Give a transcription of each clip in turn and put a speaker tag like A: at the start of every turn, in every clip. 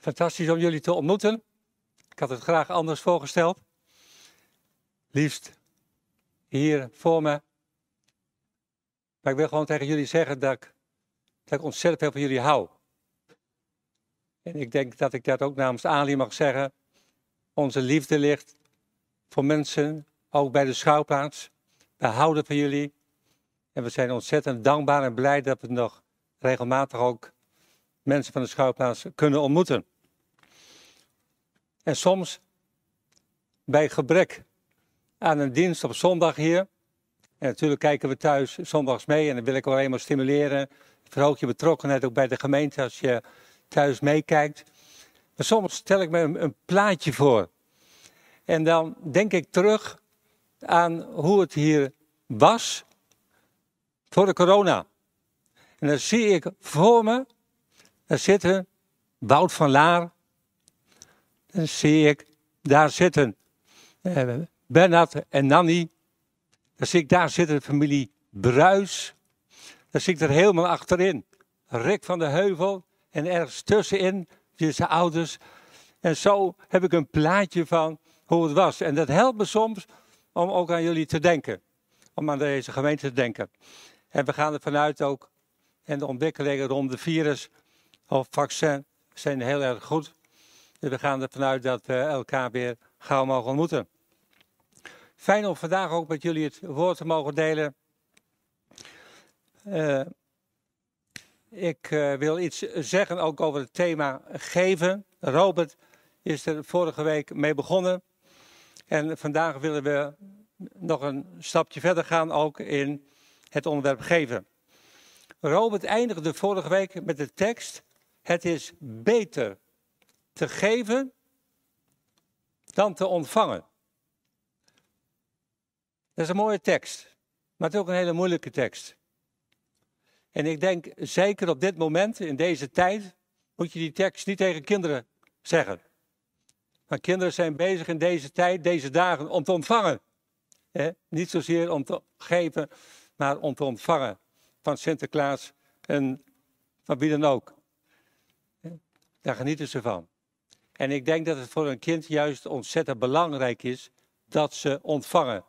A: Fantastisch om jullie te ontmoeten. Ik had het graag anders voorgesteld. Liefst hier voor me. Maar ik wil gewoon tegen jullie zeggen dat ik, dat ik ontzettend veel van jullie hou. En ik denk dat ik dat ook namens Ali mag zeggen. Onze liefde ligt voor mensen, ook bij de schouwplaats. We houden van jullie. En we zijn ontzettend dankbaar en blij dat we nog regelmatig ook mensen van de schouwplaats kunnen ontmoeten. En soms bij gebrek aan een dienst op zondag hier. En natuurlijk kijken we thuis zondags mee en dan wil ik wel eenmaal stimuleren. Verhoog je betrokkenheid ook bij de gemeente als je thuis meekijkt. Maar soms stel ik me een, een plaatje voor. En dan denk ik terug aan hoe het hier was voor de corona. En dan zie ik voor me, daar zitten Wout van Laar. Dan zie ik, daar zitten eh, Bernard en Nanny. Dan zie ik, daar zitten de familie Bruis. Dan zie ik er helemaal achterin. Rick van de Heuvel. En ergens tussenin, zijn ouders. En zo heb ik een plaatje van hoe het was. En dat helpt me soms om ook aan jullie te denken. Om aan deze gemeente te denken. En we gaan er vanuit ook. En de ontwikkelingen rond de virus of vaccin zijn heel erg goed. We gaan er vanuit dat we elkaar weer gauw mogen ontmoeten. Fijn om vandaag ook met jullie het woord te mogen delen. Uh, ik uh, wil iets zeggen ook over het thema geven. Robert is er vorige week mee begonnen. En vandaag willen we nog een stapje verder gaan ook in het onderwerp geven. Robert eindigde vorige week met de tekst: Het is beter te geven dan te ontvangen. Dat is een mooie tekst, maar het is ook een hele moeilijke tekst. En ik denk zeker op dit moment, in deze tijd, moet je die tekst niet tegen kinderen zeggen. Maar kinderen zijn bezig in deze tijd, deze dagen, om te ontvangen. Niet zozeer om te geven, maar om te ontvangen van Sinterklaas en van wie dan ook. Daar genieten ze van. En ik denk dat het voor een kind juist ontzettend belangrijk is dat ze ontvangen.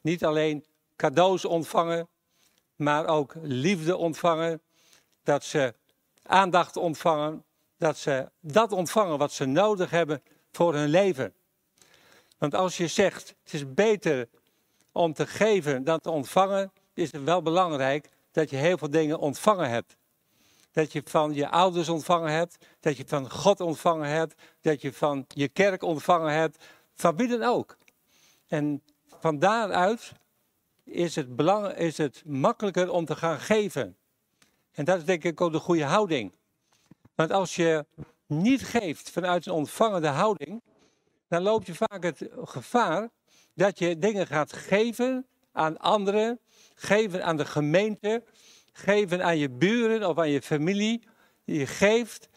A: Niet alleen cadeaus ontvangen, maar ook liefde ontvangen. Dat ze aandacht ontvangen. Dat ze dat ontvangen wat ze nodig hebben voor hun leven. Want als je zegt, het is beter om te geven dan te ontvangen, is het wel belangrijk dat je heel veel dingen ontvangen hebt. Dat je van je ouders ontvangen hebt, dat je van God ontvangen hebt, dat je van je kerk ontvangen hebt, van wie dan ook. En van daaruit is het, belang, is het makkelijker om te gaan geven. En dat is denk ik ook de goede houding. Want als je niet geeft vanuit een ontvangende houding, dan loop je vaak het gevaar dat je dingen gaat geven aan anderen, geven aan de gemeente, geven aan je buren of aan je familie. Je geeft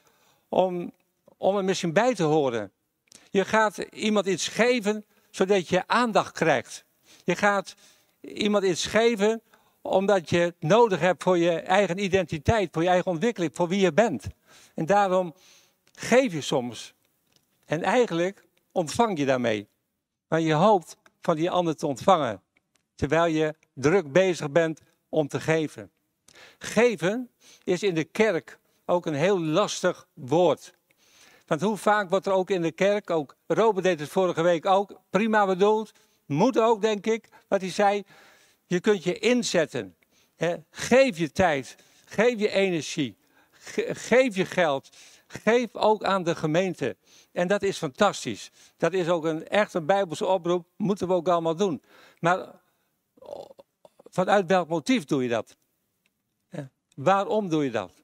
A: om, om er misschien bij te horen. Je gaat iemand iets geven zodat je aandacht krijgt. Je gaat iemand iets geven omdat je het nodig hebt voor je eigen identiteit, voor je eigen ontwikkeling, voor wie je bent. En daarom geef je soms. En eigenlijk ontvang je daarmee. Maar je hoopt van die ander te ontvangen. Terwijl je druk bezig bent om te geven. Geven is in de kerk ook een heel lastig woord. Want hoe vaak wordt er ook in de kerk, ook Robert deed het vorige week ook, prima bedoeld, moet ook denk ik, wat hij zei, je kunt je inzetten. Geef je tijd, geef je energie, geef je geld, geef ook aan de gemeente. En dat is fantastisch. Dat is ook een, echt een bijbelse oproep, moeten we ook allemaal doen. Maar vanuit welk motief doe je dat? Waarom doe je dat?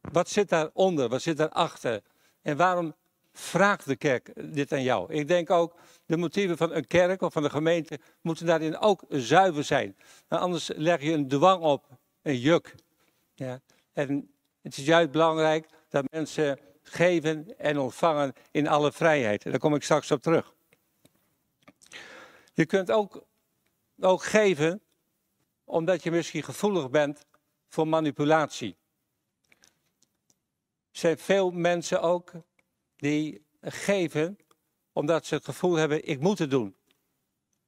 A: Wat zit daaronder? Wat zit daarachter? En waarom vraagt de kerk dit aan jou? Ik denk ook, de motieven van een kerk of van de gemeente moeten daarin ook zuiver zijn. Anders leg je een dwang op, een juk. Ja. En het is juist belangrijk dat mensen geven en ontvangen in alle vrijheid. daar kom ik straks op terug. Je kunt ook, ook geven omdat je misschien gevoelig bent voor manipulatie. Er zijn veel mensen ook die geven omdat ze het gevoel hebben, ik moet het doen.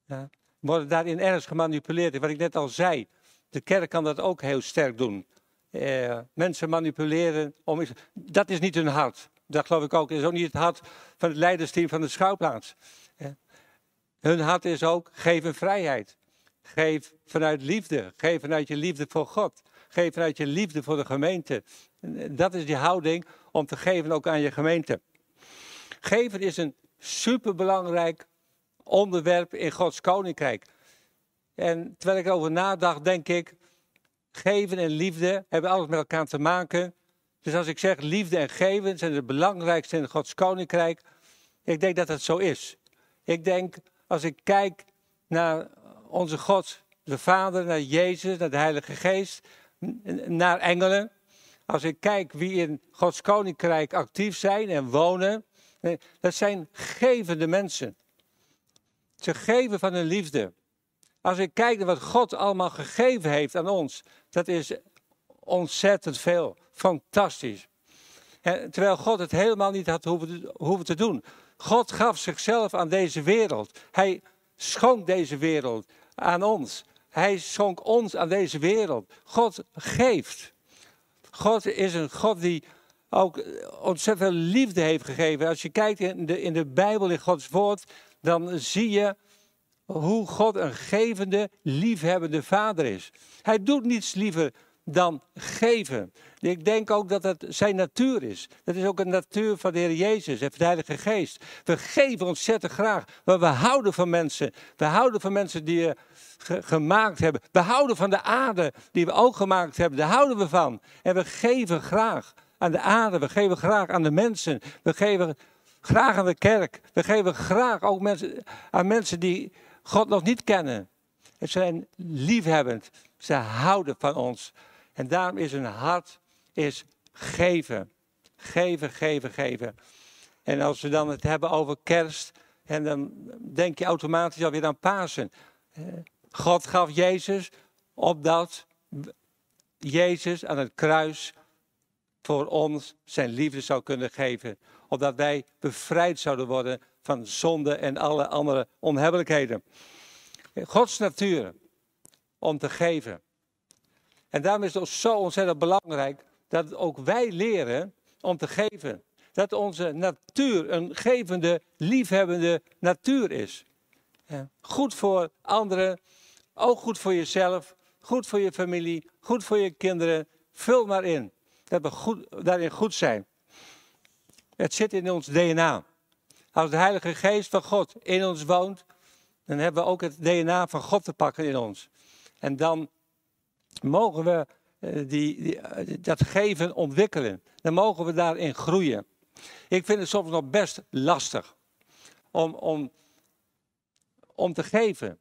A: Ja. Worden daarin ergens gemanipuleerd. Wat ik net al zei, de kerk kan dat ook heel sterk doen. Eh, mensen manipuleren, om, dat is niet hun hart. Dat geloof ik ook. Dat is ook niet het hart van het leidersteam van de schouwplaats. Hun hart is ook, geef vrijheid. Geef vanuit liefde. Geef vanuit je liefde voor God. Geef vanuit je liefde voor de gemeente. Dat is die houding om te geven ook aan je gemeente. Geven is een superbelangrijk onderwerp in Gods koninkrijk. En terwijl ik erover nadacht, denk ik, geven en liefde hebben alles met elkaar te maken. Dus als ik zeg liefde en geven zijn het belangrijkste in Gods koninkrijk, ik denk dat het zo is. Ik denk, als ik kijk naar onze God, de Vader, naar Jezus, naar de Heilige Geest, naar engelen. Als ik kijk wie in Gods koninkrijk actief zijn en wonen, dat zijn gevende mensen. Ze geven van hun liefde. Als ik kijk naar wat God allemaal gegeven heeft aan ons, dat is ontzettend veel. Fantastisch. terwijl God het helemaal niet had hoeven te doen. God gaf zichzelf aan deze wereld. Hij schonk deze wereld aan ons. Hij schonk ons aan deze wereld. God geeft. God is een God die ook ontzettend liefde heeft gegeven. Als je kijkt in de, in de Bijbel, in Gods woord, dan zie je hoe God een gevende, liefhebbende vader is. Hij doet niets liever dan geven. Ik denk ook dat het zijn natuur is. Dat is ook een natuur van de Heer Jezus en van de Heilige Geest. We geven ontzettend graag, maar we houden van mensen. We houden van mensen die je gemaakt hebben. We houden van de aarde die we ook gemaakt hebben. Daar houden we van. En we geven graag aan de aarde. We geven graag aan de mensen. We geven graag aan de kerk. We geven graag ook mensen, aan mensen die God nog niet kennen. Ze zijn liefhebbend. Ze houden van ons. En daarom is hun hart is geven. Geven, geven, geven. En als we dan het hebben over kerst, en dan denk je automatisch alweer aan Pasen. God gaf Jezus opdat Jezus aan het kruis voor ons zijn liefde zou kunnen geven. Opdat wij bevrijd zouden worden van zonde en alle andere onhebbelijkheden. Gods natuur om te geven. En daarom is het zo ontzettend belangrijk dat ook wij leren om te geven. Dat onze natuur een gevende, liefhebbende natuur is. Goed voor anderen, ook goed voor jezelf, goed voor je familie, goed voor je kinderen. Vul maar in. Dat we goed, daarin goed zijn. Het zit in ons DNA. Als de Heilige Geest van God in ons woont, dan hebben we ook het DNA van God te pakken in ons. En dan mogen we die, die, eh, dat geven ontwikkelen. Dan mogen we daarin groeien. Ik vind het soms nog best lastig om, om, om te geven.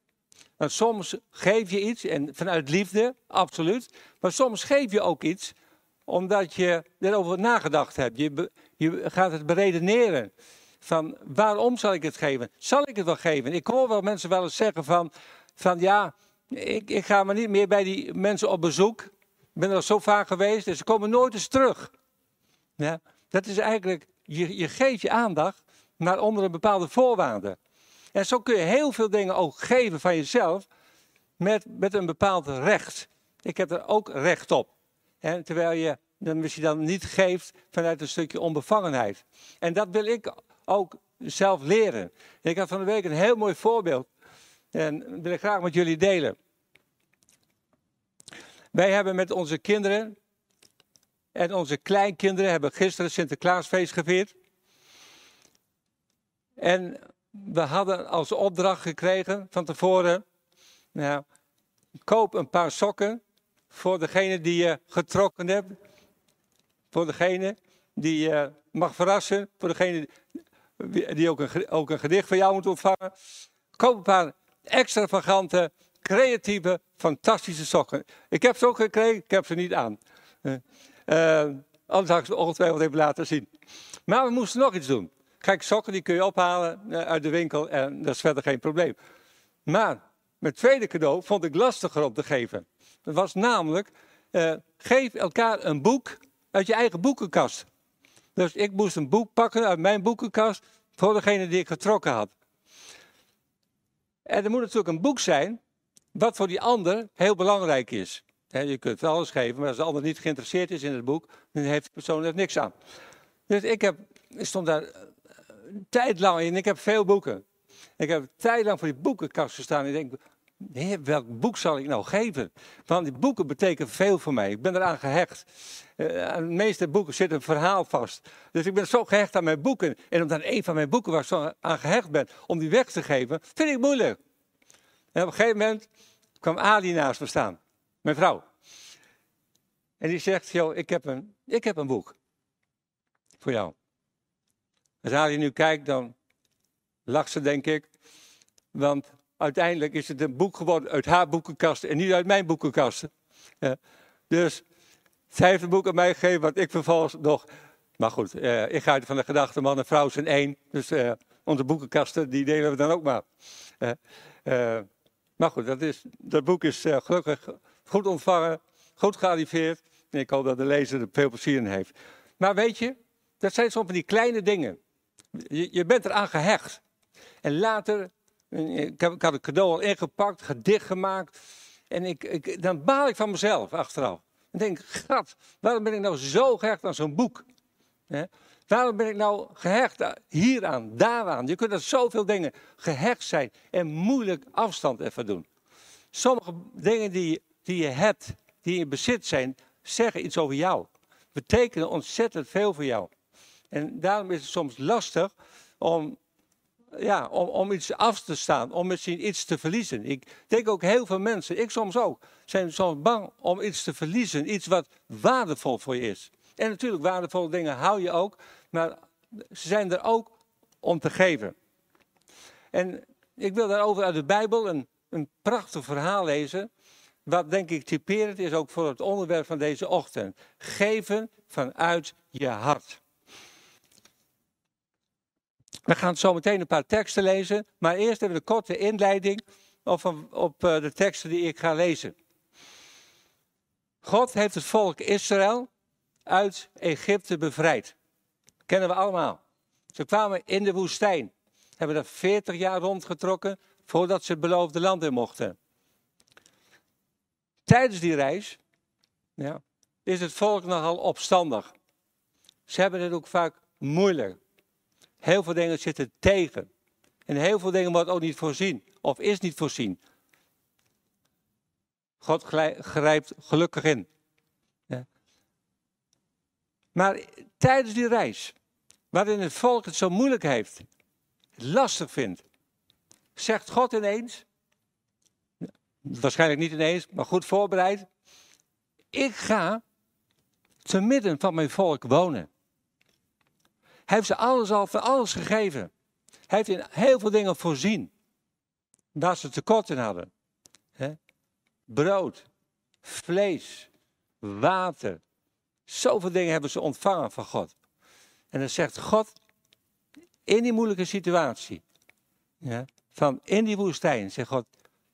A: Want soms geef je iets en vanuit liefde, absoluut. Maar soms geef je ook iets omdat je erover nagedacht hebt. Je, je gaat het beredeneren. Van waarom zal ik het geven? Zal ik het wel geven? Ik hoor wel mensen wel eens zeggen van, van ja, ik, ik ga maar niet meer bij die mensen op bezoek. Ik ben er zo vaak geweest en ze komen nooit eens terug. Ja, dat is eigenlijk, je, je geeft je aandacht, maar onder een bepaalde voorwaarde. En zo kun je heel veel dingen ook geven van jezelf met, met een bepaald recht. Ik heb er ook recht op. Terwijl je dan misschien dan niet geeft vanuit een stukje onbevangenheid. En dat wil ik ook zelf leren. Ik had van de week een heel mooi voorbeeld. En dat wil ik graag met jullie delen. Wij hebben met onze kinderen en onze kleinkinderen hebben gisteren Sinterklaasfeest gevierd. En we hadden als opdracht gekregen van tevoren, nou, koop een paar sokken voor degene die je getrokken hebt. Voor degene die je mag verrassen. Voor degene die ook een, ook een gedicht van jou moet ontvangen. Koop een paar extravagante, creatieve, fantastische sokken. Ik heb ze ook gekregen, ik heb ze niet aan. Uh, anders had ik ze ongetwijfeld even laten zien. Maar we moesten nog iets doen. Kijk, sokken die kun je ophalen eh, uit de winkel en dat is verder geen probleem. Maar mijn tweede cadeau vond ik lastiger om te geven. Dat was namelijk, geef elkaar een boek uit je eigen boekenkast. Dus ik moest een boek pakken uit mijn boekenkast voor degene die ik getrokken had. En er moet natuurlijk een boek zijn wat voor die ander heel belangrijk is. je kunt alles geven, maar als de ander niet geïnteresseerd is in het boek, dan heeft de persoon er niks aan. Dus ik, heb, stond daar een eh, tijd lang in. Ik heb veel boeken. Ik heb tijd lang voor die boekenkast gestaan. En ik denk, welk boek zal ik nou geven? Want die boeken betekenen veel voor mij. Ik ben eraan gehecht. Uh, aan de meeste boeken zit een verhaal vast. Dus ik ben zo gehecht aan mijn boeken. En omdat een van mijn boeken waar ik zo aan gehecht ben, om die weg te geven, vind ik moeilijk. En op een gegeven moment kwam Ali naast me staan, mijn vrouw. En die zegt, joh, ik heb een, ik heb een boek voor jou. Als Ali nu kijkt, dan lacht ze, denk ik. Want uiteindelijk is het een boek geworden uit haar boekenkast en niet uit mijn boekenkast. Ja. Dus zij heeft een boek aan mij gegeven, wat ik vervolgens nog. Maar goed, eh, ik ga uit van de gedachte: man en vrouw zijn één. Dus eh, onze boekenkasten, die delen we dan ook maar. Uh, maar goed, dat, is, dat boek is uh, gelukkig goed ontvangen, goed gearriveerd. En ik hoop dat de lezer er veel plezier in heeft. Maar weet je, dat zijn soms van die kleine dingen. Je, je bent eraan gehecht. En later, ik, heb, ik had een cadeau al ingepakt, gedicht gemaakt. En ik, ik, dan baal ik van mezelf achteraf. En denk, gat, waarom ben ik nou zo gehecht aan zo'n boek? Waarom ben ik nou gehecht hieraan, daaraan? Je kunt er zoveel dingen gehecht zijn en moeilijk afstand even doen. Sommige dingen die, die je hebt, die in bezit zijn, zeggen iets over jou. Betekenen ontzettend veel voor jou. En daarom is het soms lastig om, ja, om, om iets af te staan, om misschien iets te verliezen. Ik denk ook heel veel mensen, ik soms ook, zijn soms bang om iets te verliezen. Iets wat waardevol voor je is. En natuurlijk, waardevolle dingen hou je ook, maar ze zijn er ook om te geven. En ik wil daarover uit de Bijbel een, een prachtig verhaal lezen. Wat denk ik typerend is ook voor het onderwerp van deze ochtend. Geven vanuit je hart. We gaan zo meteen een paar teksten lezen, maar eerst even een korte inleiding op, eh, de teksten die ik ga lezen. God heeft het volk Israël uit Egypte bevrijd kennen we allemaal. Ze kwamen in de woestijn, hebben er 40 jaar rondgetrokken voordat ze het beloofde land in mochten. Tijdens die reis ja, is het volk nogal opstandig. Ze hebben het ook vaak moeilijk. Heel veel dingen zitten tegen. En heel veel dingen wordt ook niet voorzien, of is niet voorzien. God grijpt gelukkig in. Ja. Maar tijdens die reis waarin het volk het zo moeilijk heeft, lastig vindt, zegt God ineens, waarschijnlijk niet ineens, maar goed voorbereid, ik ga te midden van mijn volk wonen. Hij heeft ze alles al van alles gegeven. Hij heeft in heel veel dingen voorzien. Waar ze tekort in hadden. Brood, vlees, water. Zoveel dingen hebben ze ontvangen van God. En dan zegt God, in die moeilijke situatie, ja, van in die woestijn, zegt God,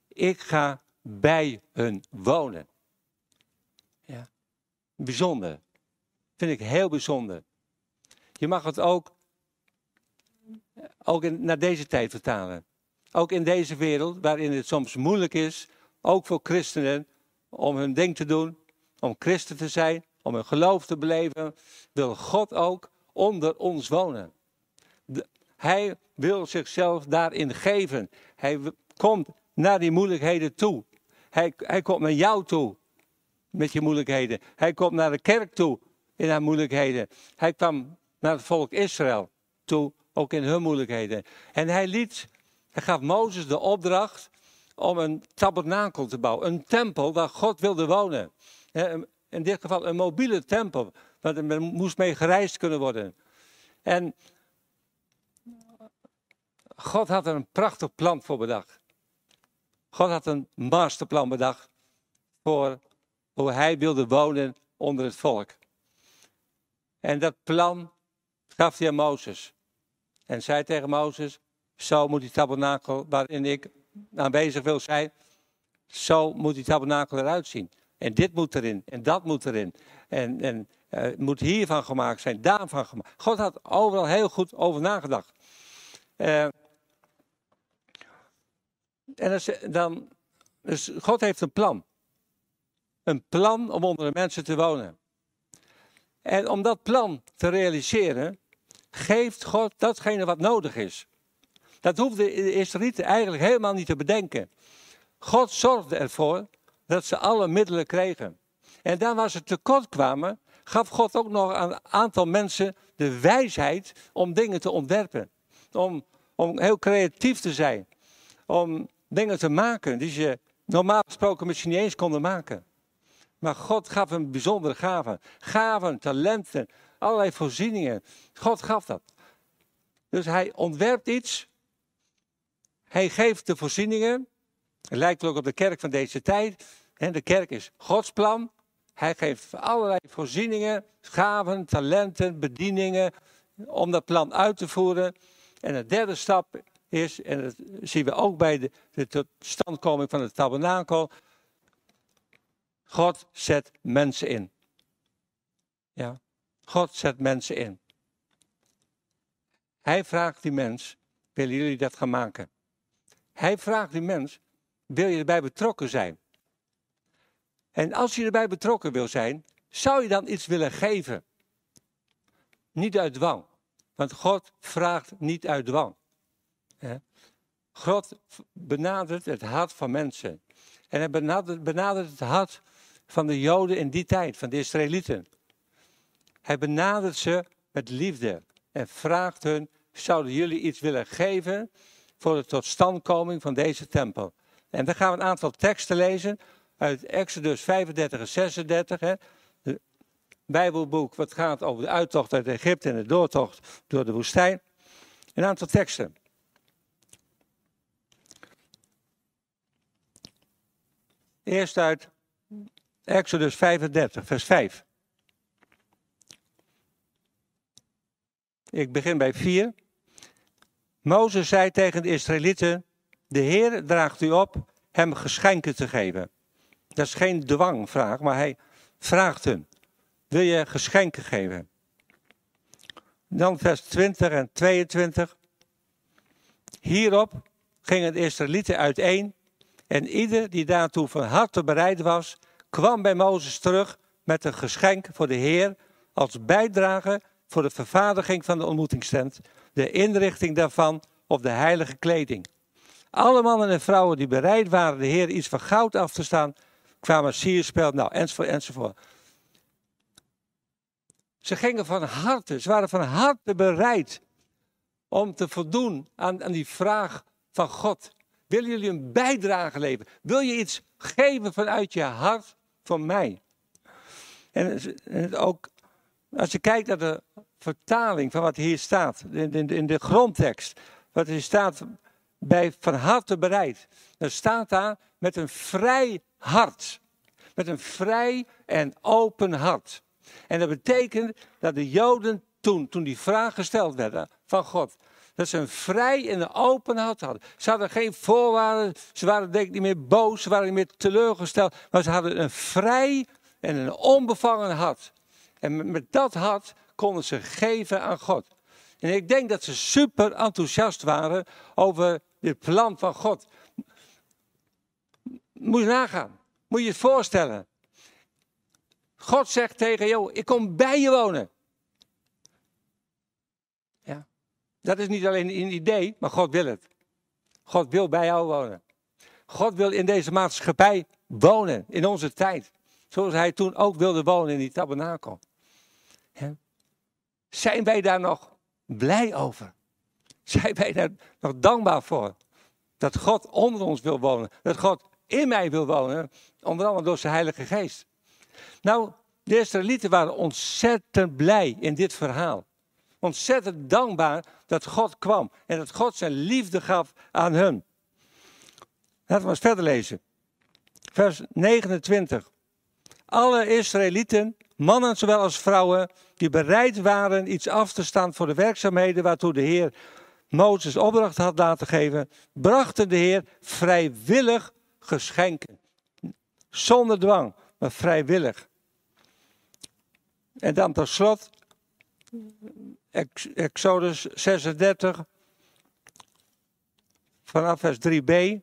A: ik ga bij hun wonen. Ja. Bijzonder. Vind ik heel bijzonder. Je mag het ook, ook naar deze tijd vertalen. Ook in deze wereld, waarin het soms moeilijk is, ook voor christenen, om hun ding te doen, om christen te zijn, om hun geloof te beleven, wil God ook onder ons wonen. hij wil zichzelf daarin geven. Hij komt naar die moeilijkheden toe. Hij, hij komt naar jou toe met je moeilijkheden. Hij komt naar de kerk toe in haar moeilijkheden. Hij kwam naar het volk Israël toe, ook in hun moeilijkheden. En hij liet, hij gaf Mozes de opdracht om een tabernakel te bouwen. Een tempel waar God wilde wonen. In dit geval een mobiele tempel want er moest mee gereisd kunnen worden. En God had er een prachtig plan voor bedacht. God had een masterplan bedacht voor hoe hij wilde wonen onder het volk. En dat plan gaf hij aan Mozes. En zei tegen Mozes, zo moet die tabernakel waarin ik aanwezig wil zijn, zo moet die tabernakel eruit zien. En dit moet erin, en dat moet erin. En, en het moet hiervan gemaakt zijn, daarvan gemaakt. God had overal heel goed over nagedacht. Uh, en dan, dus God heeft een plan. Een plan om onder de mensen te wonen. En om dat plan te realiseren, geeft God datgene wat nodig is. Dat hoefde de Israëlieten eigenlijk helemaal niet te bedenken. God zorgde ervoor dat ze alle middelen kregen. En dan waar ze tekort kwamen, gaf God ook nog aan een aantal mensen de wijsheid om dingen te ontwerpen. Om, om heel creatief te zijn. Om dingen te maken die ze normaal gesproken misschien niet eens konden maken. Maar God gaf hem bijzondere gaven. Gaven, talenten, allerlei voorzieningen. God gaf dat. Dus hij ontwerpt iets. Hij geeft de voorzieningen. Het lijkt ook op de kerk van deze tijd. De kerk is Gods plan. Hij geeft allerlei voorzieningen, gaven, talenten, bedieningen om dat plan uit te voeren. En de derde stap is, en dat zien we ook bij de, de totstandkoming van het tabernakel, God zet mensen in. Ja, God zet mensen in. Hij vraagt die mens, willen jullie dat gaan maken? Hij vraagt die mens, wil je erbij betrokken zijn? En als je erbij betrokken wil zijn, zou je dan iets willen geven? Niet uit dwang, want God vraagt niet uit dwang. God benadert het hart van mensen. En hij benadert, benadert het hart van de Joden in die tijd, van de Israëlieten. Hij benadert ze met liefde en vraagt hun: zouden jullie iets willen geven voor de totstandkoming van deze tempel? En dan gaan we een aantal teksten lezen uit Exodus 35 en 36. Hè. Het Bijbelboek wat gaat over de uittocht uit Egypte en de doortocht door de woestijn. Een aantal teksten. Eerst uit Exodus 35, vers 5. Ik begin bij 4. Mozes zei tegen de Israëlieten: De Heer draagt u op hem geschenken te geven. Dat is geen dwangvraag, maar hij vraagt hun: Wil je geschenken geven? Dan vers 20 en 22. Hierop gingen de Israëlieten uiteen en ieder die daartoe van harte bereid was, kwam bij Mozes terug met een geschenk voor de Heer als bijdrage voor de vervaardiging van de ontmoetingstent, de inrichting daarvan of de heilige kleding. Alle mannen en vrouwen die bereid waren de Heer iets van goud af te staan, kwamen sierspel, nou, enzovoort, enzovoort. Ze gingen van harte, ze waren van harte bereid om te voldoen aan, aan die vraag van God. Willen jullie een bijdrage leveren? Wil je iets geven vanuit je hart voor mij? En, ook als je kijkt naar de vertaling van wat hier staat, in, in, in de grondtekst, wat hier staat bij van harte bereid, dan staat daar met een vrij hart. Met een vrij en open hart. En dat betekent dat de Joden toen, toen die vraag gesteld werd van God, dat ze een vrij en een open hart hadden. Ze hadden geen voorwaarden, ze waren denk ik niet meer boos, ze waren niet meer teleurgesteld, maar ze hadden een vrij en een onbevangen hart. En met dat hart konden ze geven aan God. En ik denk dat ze super enthousiast waren over dit plan van God. Moet je nagaan. Moet je je voorstellen. God zegt tegen jou, ik kom bij je wonen. Ja. Dat is niet alleen een idee, maar God wil het. God wil bij jou wonen. God wil in deze maatschappij wonen, in onze tijd. Zoals hij toen ook wilde wonen in die tabernakel. Zijn wij daar nog blij over? Zijn wij daar nog dankbaar voor? Dat God onder ons wil wonen. Dat God in mij wil wonen. Onder andere door zijn Heilige Geest. Nou, de Israëlieten waren ontzettend blij in dit verhaal. Ontzettend dankbaar dat God kwam. En dat God zijn liefde gaf aan hun. Laten we eens verder lezen. Vers 29. Alle Israëlieten, mannen zowel als vrouwen, die bereid waren iets af te staan voor de werkzaamheden waartoe de Heer Mozes opdracht had laten geven, brachten de Heer vrijwillig geschenken. Zonder dwang. maar vrijwillig. En dan tot slot, Exodus 36, vanaf vers 3b.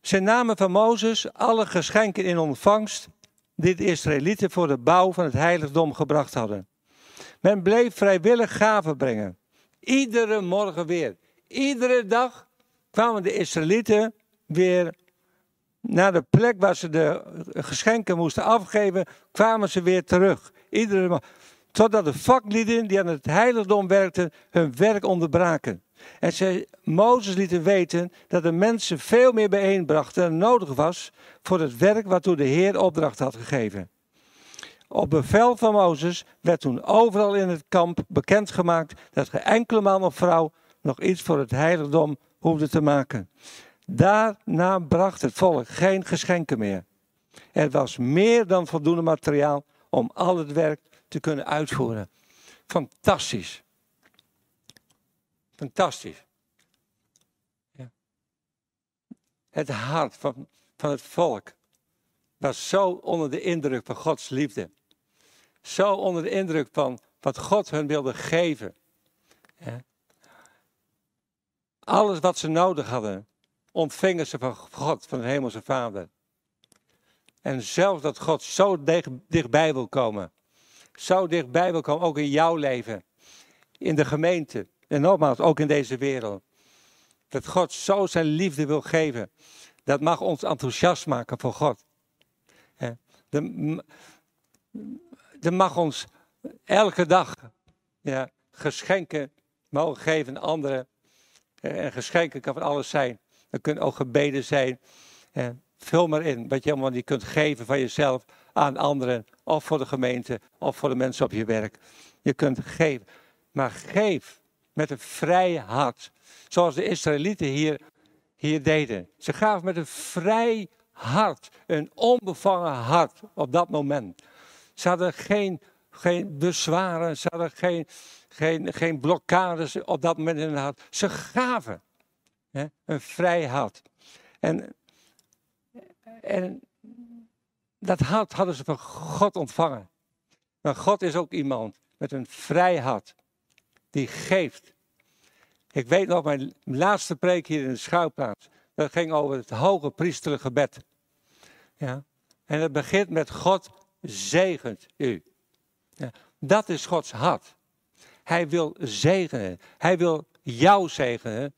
A: Zijn namen van Mozes alle geschenken in ontvangst die de Israëlieten voor de bouw van het heiligdom gebracht hadden. Men bleef vrijwillig gaven brengen. Iedere morgen weer. Iedere dag kwamen de Israëlieten weer naar de plek waar ze de geschenken moesten afgeven, kwamen ze weer terug. Iedere Totdat de vaklieden die aan het heiligdom werkten hun werk onderbraken. En ze Mozes lieten weten dat de mensen veel meer bijeenbrachten dan nodig was voor het werk waartoe de Heer opdracht had gegeven. Op bevel van Mozes werd toen overal in het kamp bekendgemaakt dat geen enkele man of vrouw nog iets voor het heiligdom hoefde te maken. Daarna bracht het volk geen geschenken meer. Er was meer dan voldoende materiaal om al het werk te kunnen uitvoeren. Fantastisch. Fantastisch. Ja. Het hart van, van het volk was zo onder de indruk van Gods liefde. Zo onder de indruk van wat God hun wilde geven. Alles wat ze nodig hadden, ontvingen ze van God, van de Hemelse Vader. En zelfs dat God zo dichtbij wil komen. Zo dichtbij wil komen, ook in jouw leven. In de gemeente. En nogmaals, ook in deze wereld. Dat God zo zijn liefde wil geven. Dat mag ons enthousiast maken voor God. Dat mag ons elke dag ja, geschenken mogen geven aan anderen. En geschenken kan van alles zijn. Dat kunnen ook gebeden zijn. Vul maar in wat je allemaal niet kunt geven van jezelf aan anderen. Of voor de gemeente, of voor de mensen op je werk. Je kunt geven. Maar geef met een vrij hart. Zoals de Israëlieten hier, hier deden. Ze gaven met een vrij hart. Een onbevangen hart op dat moment. Ze hadden geen, geen bezwaren. Ze hadden geen, geen, geen blokkades op dat moment in hun hart. Ze gaven. Hè, een vrij hart. En, en dat hart hadden ze van God ontvangen. Maar God is ook iemand met een vrij hart. Die geeft. Ik weet nog mijn laatste preek hier in de schuilplaats. Dat ging over het hoge priesterlijke gebed. Ja. En het begint met God zegent u. Ja. Dat is Gods hart. Hij wil zegenen. Hij wil jou zegenen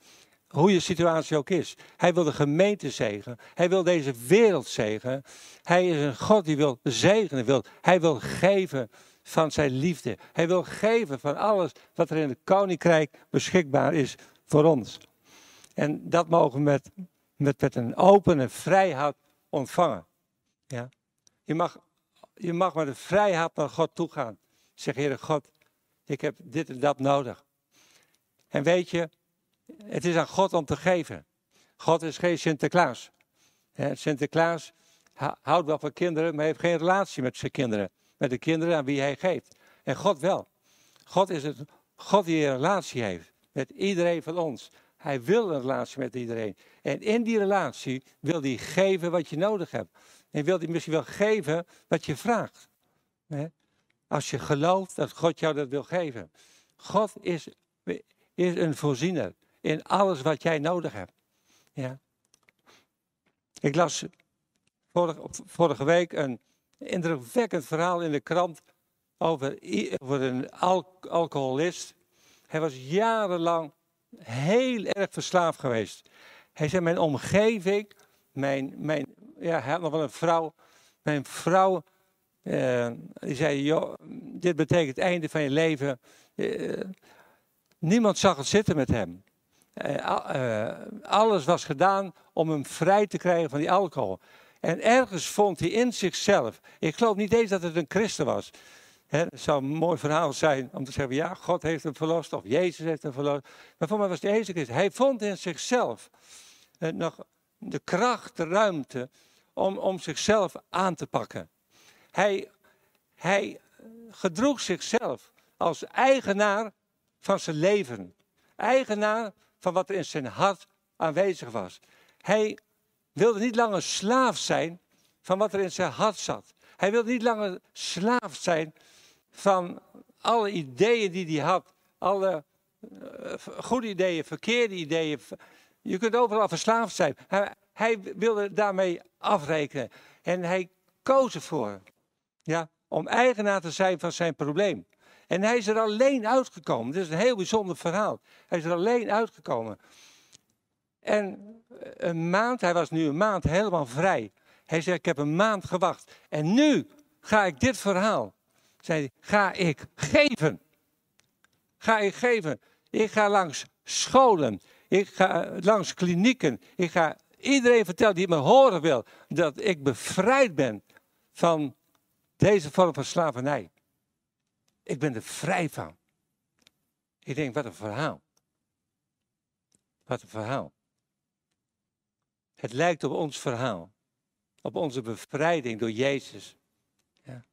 A: hoe je situatie ook is. Hij wil de gemeente zegenen. Hij wil deze wereld zegenen. Hij is een God die wil zegenen. Wil, hij wil geven van zijn liefde. Hij wil geven van alles wat er in het koninkrijk beschikbaar is voor ons. En dat mogen we met, met, met een open en vrij hart ontvangen. Ja? Je, mag, je mag met een vrij hart naar God toe gaan. Zeg, Heere God, ik heb dit en dat nodig. En weet je, het is aan God om te geven. God is geen Sinterklaas. Sinterklaas houdt wel van kinderen, maar heeft geen relatie met zijn kinderen. Met de kinderen aan wie hij geeft. En God wel. God is het God die een relatie heeft met iedereen van ons. Hij wil een relatie met iedereen. En in die relatie wil hij geven wat je nodig hebt. En wil hij misschien wel geven wat je vraagt. Als je gelooft dat God jou dat wil geven. God is, is een voorziener in alles wat jij nodig hebt. Ja. Ik las vorige, vorige week een indrukwekkend verhaal in de krant over, over een alcoholist. Hij was jarenlang heel erg verslaafd geweest. Hij zei, mijn omgeving, mijn, mijn, ja, hij had nog wel een vrouw. Mijn vrouw, uh, die zei, joh, dit betekent het einde van je leven. Uh, niemand zag het zitten met hem. Uh, alles was gedaan om hem vrij te krijgen van die alcohol. En ergens vond hij in zichzelf, ik geloof niet eens dat het een christen was. het zou een mooi verhaal zijn om te zeggen, ja, God heeft hem verlost of Jezus heeft hem verlost. Maar voor mij was het deze christen. Hij vond in zichzelf nog de kracht, de ruimte om, om zichzelf aan te pakken. Hij, hij gedroeg zichzelf als eigenaar van zijn leven. Eigenaar van wat er in zijn hart aanwezig was. Hij wilde niet langer slaaf zijn van wat er in zijn hart zat. Hij wilde niet langer slaaf zijn van alle ideeën die hij had. Alle uh, goede ideeën, verkeerde ideeën. Je kunt overal verslaafd zijn. Hij wilde daarmee afrekenen. En hij koos ervoor ja, om eigenaar te zijn van zijn probleem. En hij is er alleen uitgekomen. Dit is een heel bijzonder verhaal. Hij is er alleen uitgekomen. En een maand, hij was nu een maand helemaal vrij. Hij zei, ik heb een maand gewacht. En nu ga ik dit verhaal, zei ga ik geven. Ga ik geven. Ik ga langs scholen. Ik ga langs klinieken. Ik ga iedereen vertellen die me horen wil dat ik bevrijd ben van deze vorm van slavernij. Ik ben er vrij van. Ik denk, wat een verhaal. Wat een verhaal. Het lijkt op ons verhaal. Op onze bevrijding door Jezus. Ja.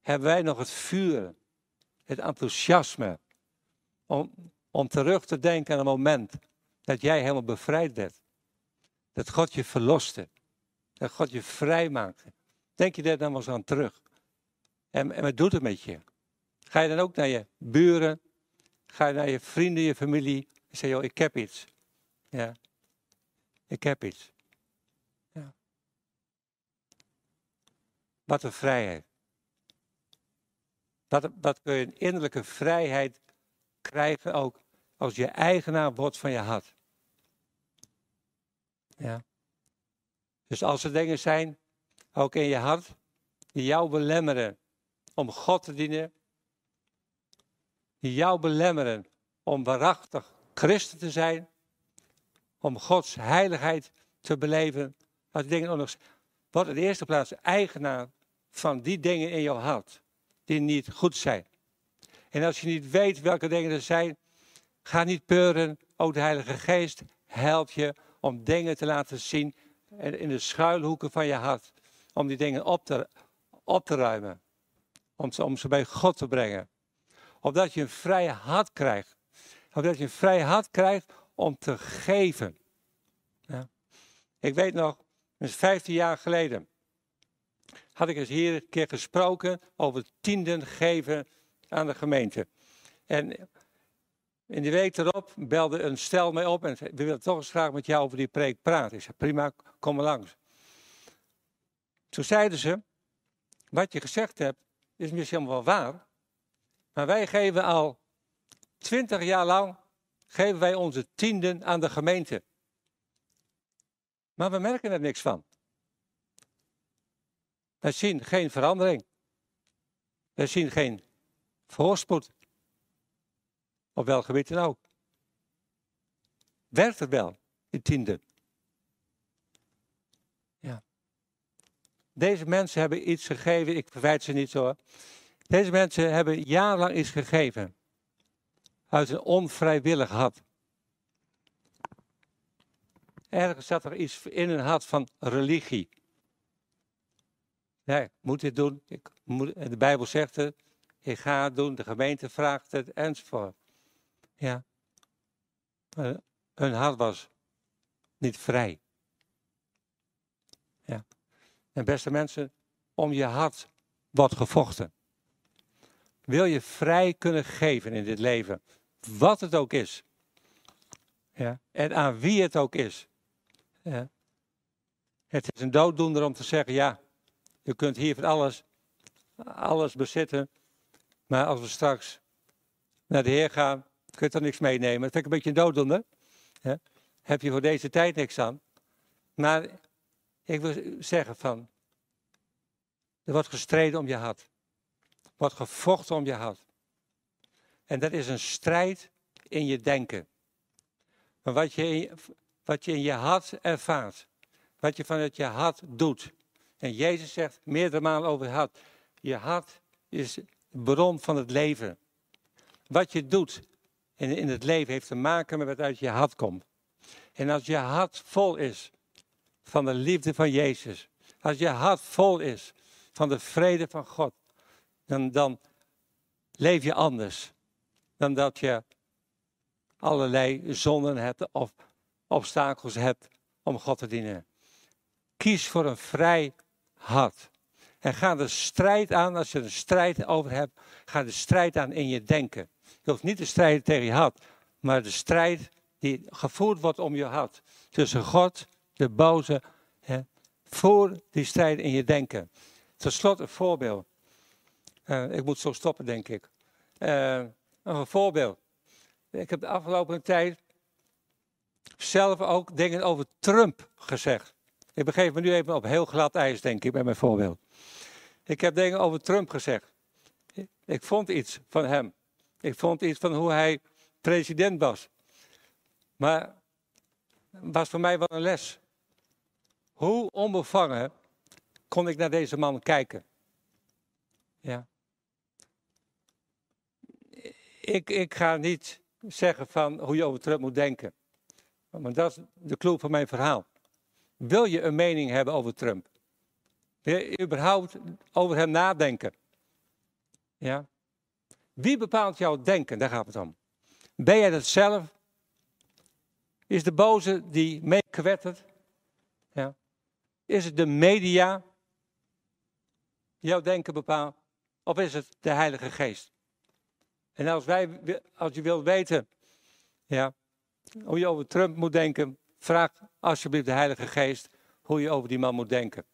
A: Hebben wij nog het vuur, het enthousiasme om, om terug te denken aan een moment dat jij helemaal bevrijd werd. Dat God je verloste. Dat God je vrij maakte. Denk je daar dan wel eens aan terug? En, en wat doet het met je? Ga je dan ook naar je buren? Ga je naar je vrienden, je familie? En zeg je, joh, ik heb iets. Ja. Ik heb iets. Ja. Wat een vrijheid. Wat, wat kun je een innerlijke vrijheid krijgen ook als je eigenaar wordt van je hart. Ja. Dus als er dingen zijn, ook in je hart, die jou belemmeren om God te dienen, die jou belemmeren om waarachtig christen te zijn, om Gods heiligheid te beleven, als dingen nog, word in de eerste plaats eigenaar van die dingen in jouw hart die niet goed zijn. En als je niet weet welke dingen er zijn, ga niet peuren. Ook de Heilige Geest helpt je om dingen te laten zien in de schuilhoeken van je hart. Om die dingen op te, op te ruimen. Om ze, om ze bij God te brengen. Opdat je een vrij hart krijgt. Opdat je een vrij hart krijgt om te geven. Ja. Ik weet nog, dat is 15 jaar geleden. Had ik eens hier een keer gesproken over tienden geven aan de gemeente. En in de week erop belde een stel mij op en zei, we willen toch eens graag met jou over die preek praten. Ik zei, prima, kom maar langs. Toen zeiden ze, wat je gezegd hebt is misschien wel waar, maar wij geven al twintig jaar lang, geven wij onze tienden aan de gemeente. Maar we merken er niks van. Wij zien geen verandering. Wij zien geen voorspoed. Op welk gebied dan ook. Werkt het wel, in tiende? Ja. Deze mensen hebben iets gegeven, ik verwijt ze niet zo. Deze mensen hebben jarenlang iets gegeven. Uit een onvrijwillig hart. Ergens zat er iets in hun hart van religie. Ja, ik moet dit doen. Ik moet, de Bijbel zegt het. Ik ga het doen. De gemeente vraagt het enzovoort. Ja. hun hart was niet vrij. Ja. En beste mensen, om je hart wordt gevochten. Wil je vrij kunnen geven in dit leven, wat het ook is. Ja. En aan wie het ook is. Ja. Het is een dooddoener om te zeggen, ja, je kunt hier van alles, alles bezitten. Maar als we straks naar de Heer gaan, kun je er niks meenemen. Dat vind ik een beetje een. Ja. Heb je voor deze tijd niks aan. Maar ik wil zeggen van, er wordt gestreden om je hart. Er wordt gevochten om je hart. En dat is een strijd in je denken. Maar wat je in, wat je, in je hart ervaart, wat je vanuit je hart doet, en Jezus zegt meerdere malen over het hart. Je hart is bron van het leven. Wat je doet in, in het leven heeft te maken met wat uit je hart komt. En als je hart vol is van de liefde van Jezus. Als je hart vol is van de vrede van God. Dan, dan leef je anders. Dan dat je allerlei zonden hebt of obstakels hebt om God te dienen. Kies voor een vrij hart. En ga de strijd aan, als je een strijd over hebt, ga de strijd aan in je denken. Hoeft niet te strijden tegen je hart, maar de strijd die gevoerd wordt om je hart. Tussen God, de boze, hè, voor die strijd in je denken. Ten slotte een voorbeeld. Uh, ik moet zo stoppen, denk ik. Uh, een voorbeeld. Ik heb de afgelopen tijd zelf ook dingen over Trump gezegd. Ik begeef me nu even op heel glad ijs, denk ik, bij mijn voorbeeld. Ik heb dingen over Trump gezegd. Ik vond iets van hem. Ik vond iets van hoe hij president was. Maar was voor mij wel een les. Hoe onbevangen kon ik naar deze man kijken? Ja. Ik, ik ga niet zeggen van hoe je over Trump moet denken. Maar dat is de clue van mijn verhaal. Wil je een mening hebben over Trump? Wil je überhaupt over hem nadenken? Ja? Wie bepaalt jouw denken? Daar gaat het om. Ben jij dat zelf? Is de boze die meekwettert? Ja. Is het de media jouw denken bepaalt? Of is het de Heilige Geest? En als, wij, als je wilt weten ja, hoe je over Trump moet denken, vraag alsjeblieft de Heilige Geest hoe je over die man moet denken.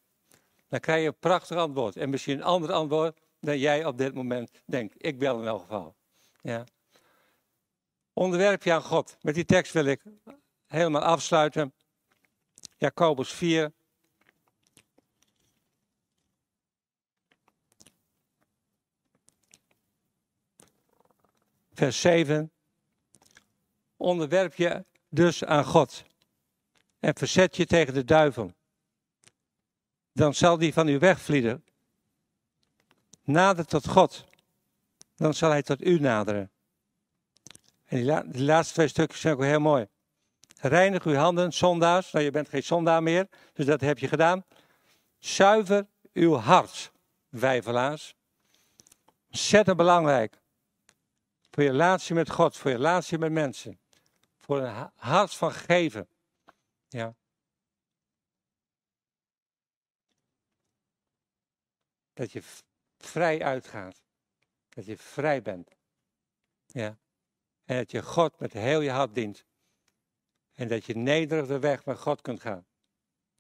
A: Dan krijg je een prachtig antwoord. En misschien een ander antwoord dan jij op dit moment denkt. Ik wel in elk geval. Ja. Onderwerp je aan God. Met die tekst wil ik helemaal afsluiten. Jacobus 4. Vers 7. Onderwerp je dus aan God. En verzet je tegen de duivel. Dan zal die van u wegvlieden. Nader tot God. Dan zal hij tot u naderen. En die, laatste twee stukjes zijn ook heel mooi. Reinig uw handen, zondaars. Nou, je bent geen zondaar meer, dus dat heb je gedaan. Zuiver uw hart, wijvelaars. Ontzettend belangrijk. Voor je relatie met God, voor je relatie met mensen. Voor een hart van geven. Ja. Dat je vrij uitgaat. Dat je vrij bent. Ja. En dat je God met heel je hart dient. En dat je nederig de weg met God kunt gaan.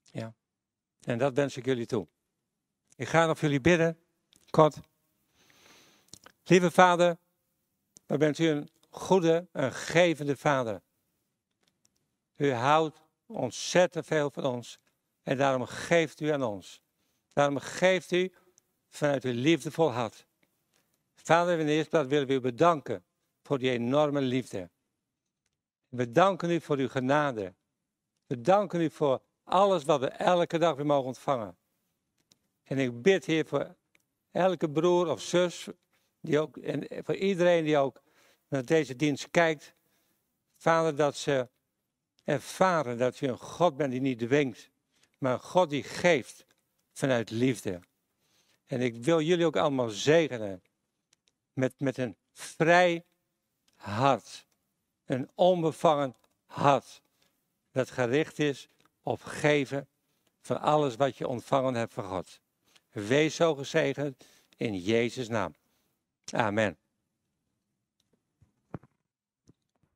A: Ja. En dat wens ik jullie toe. Ik ga nog jullie bidden. Kort. Lieve vader, dan bent u een goede, een gevende vader. U houdt ontzettend veel van ons. En daarom geeft u aan ons. Daarom geeft u vanuit uw liefdevol hart. Vader, in de eerste plaats willen we u bedanken voor die enorme liefde. We danken u voor uw genade. We danken u voor alles wat we elke dag weer mogen ontvangen. En ik bid, Heer, voor elke broer of zus, die ook, en voor iedereen die ook naar deze dienst kijkt, Vader, dat ze ervaren dat u een God bent die niet dwingt, maar een God die geeft vanuit liefde. En ik wil jullie ook allemaal zegenen met, met een vrij hart. Een onbevangen hart. Dat gericht is op geven van alles wat je ontvangen hebt van God. Wees zo gezegend in Jezus' naam. Amen.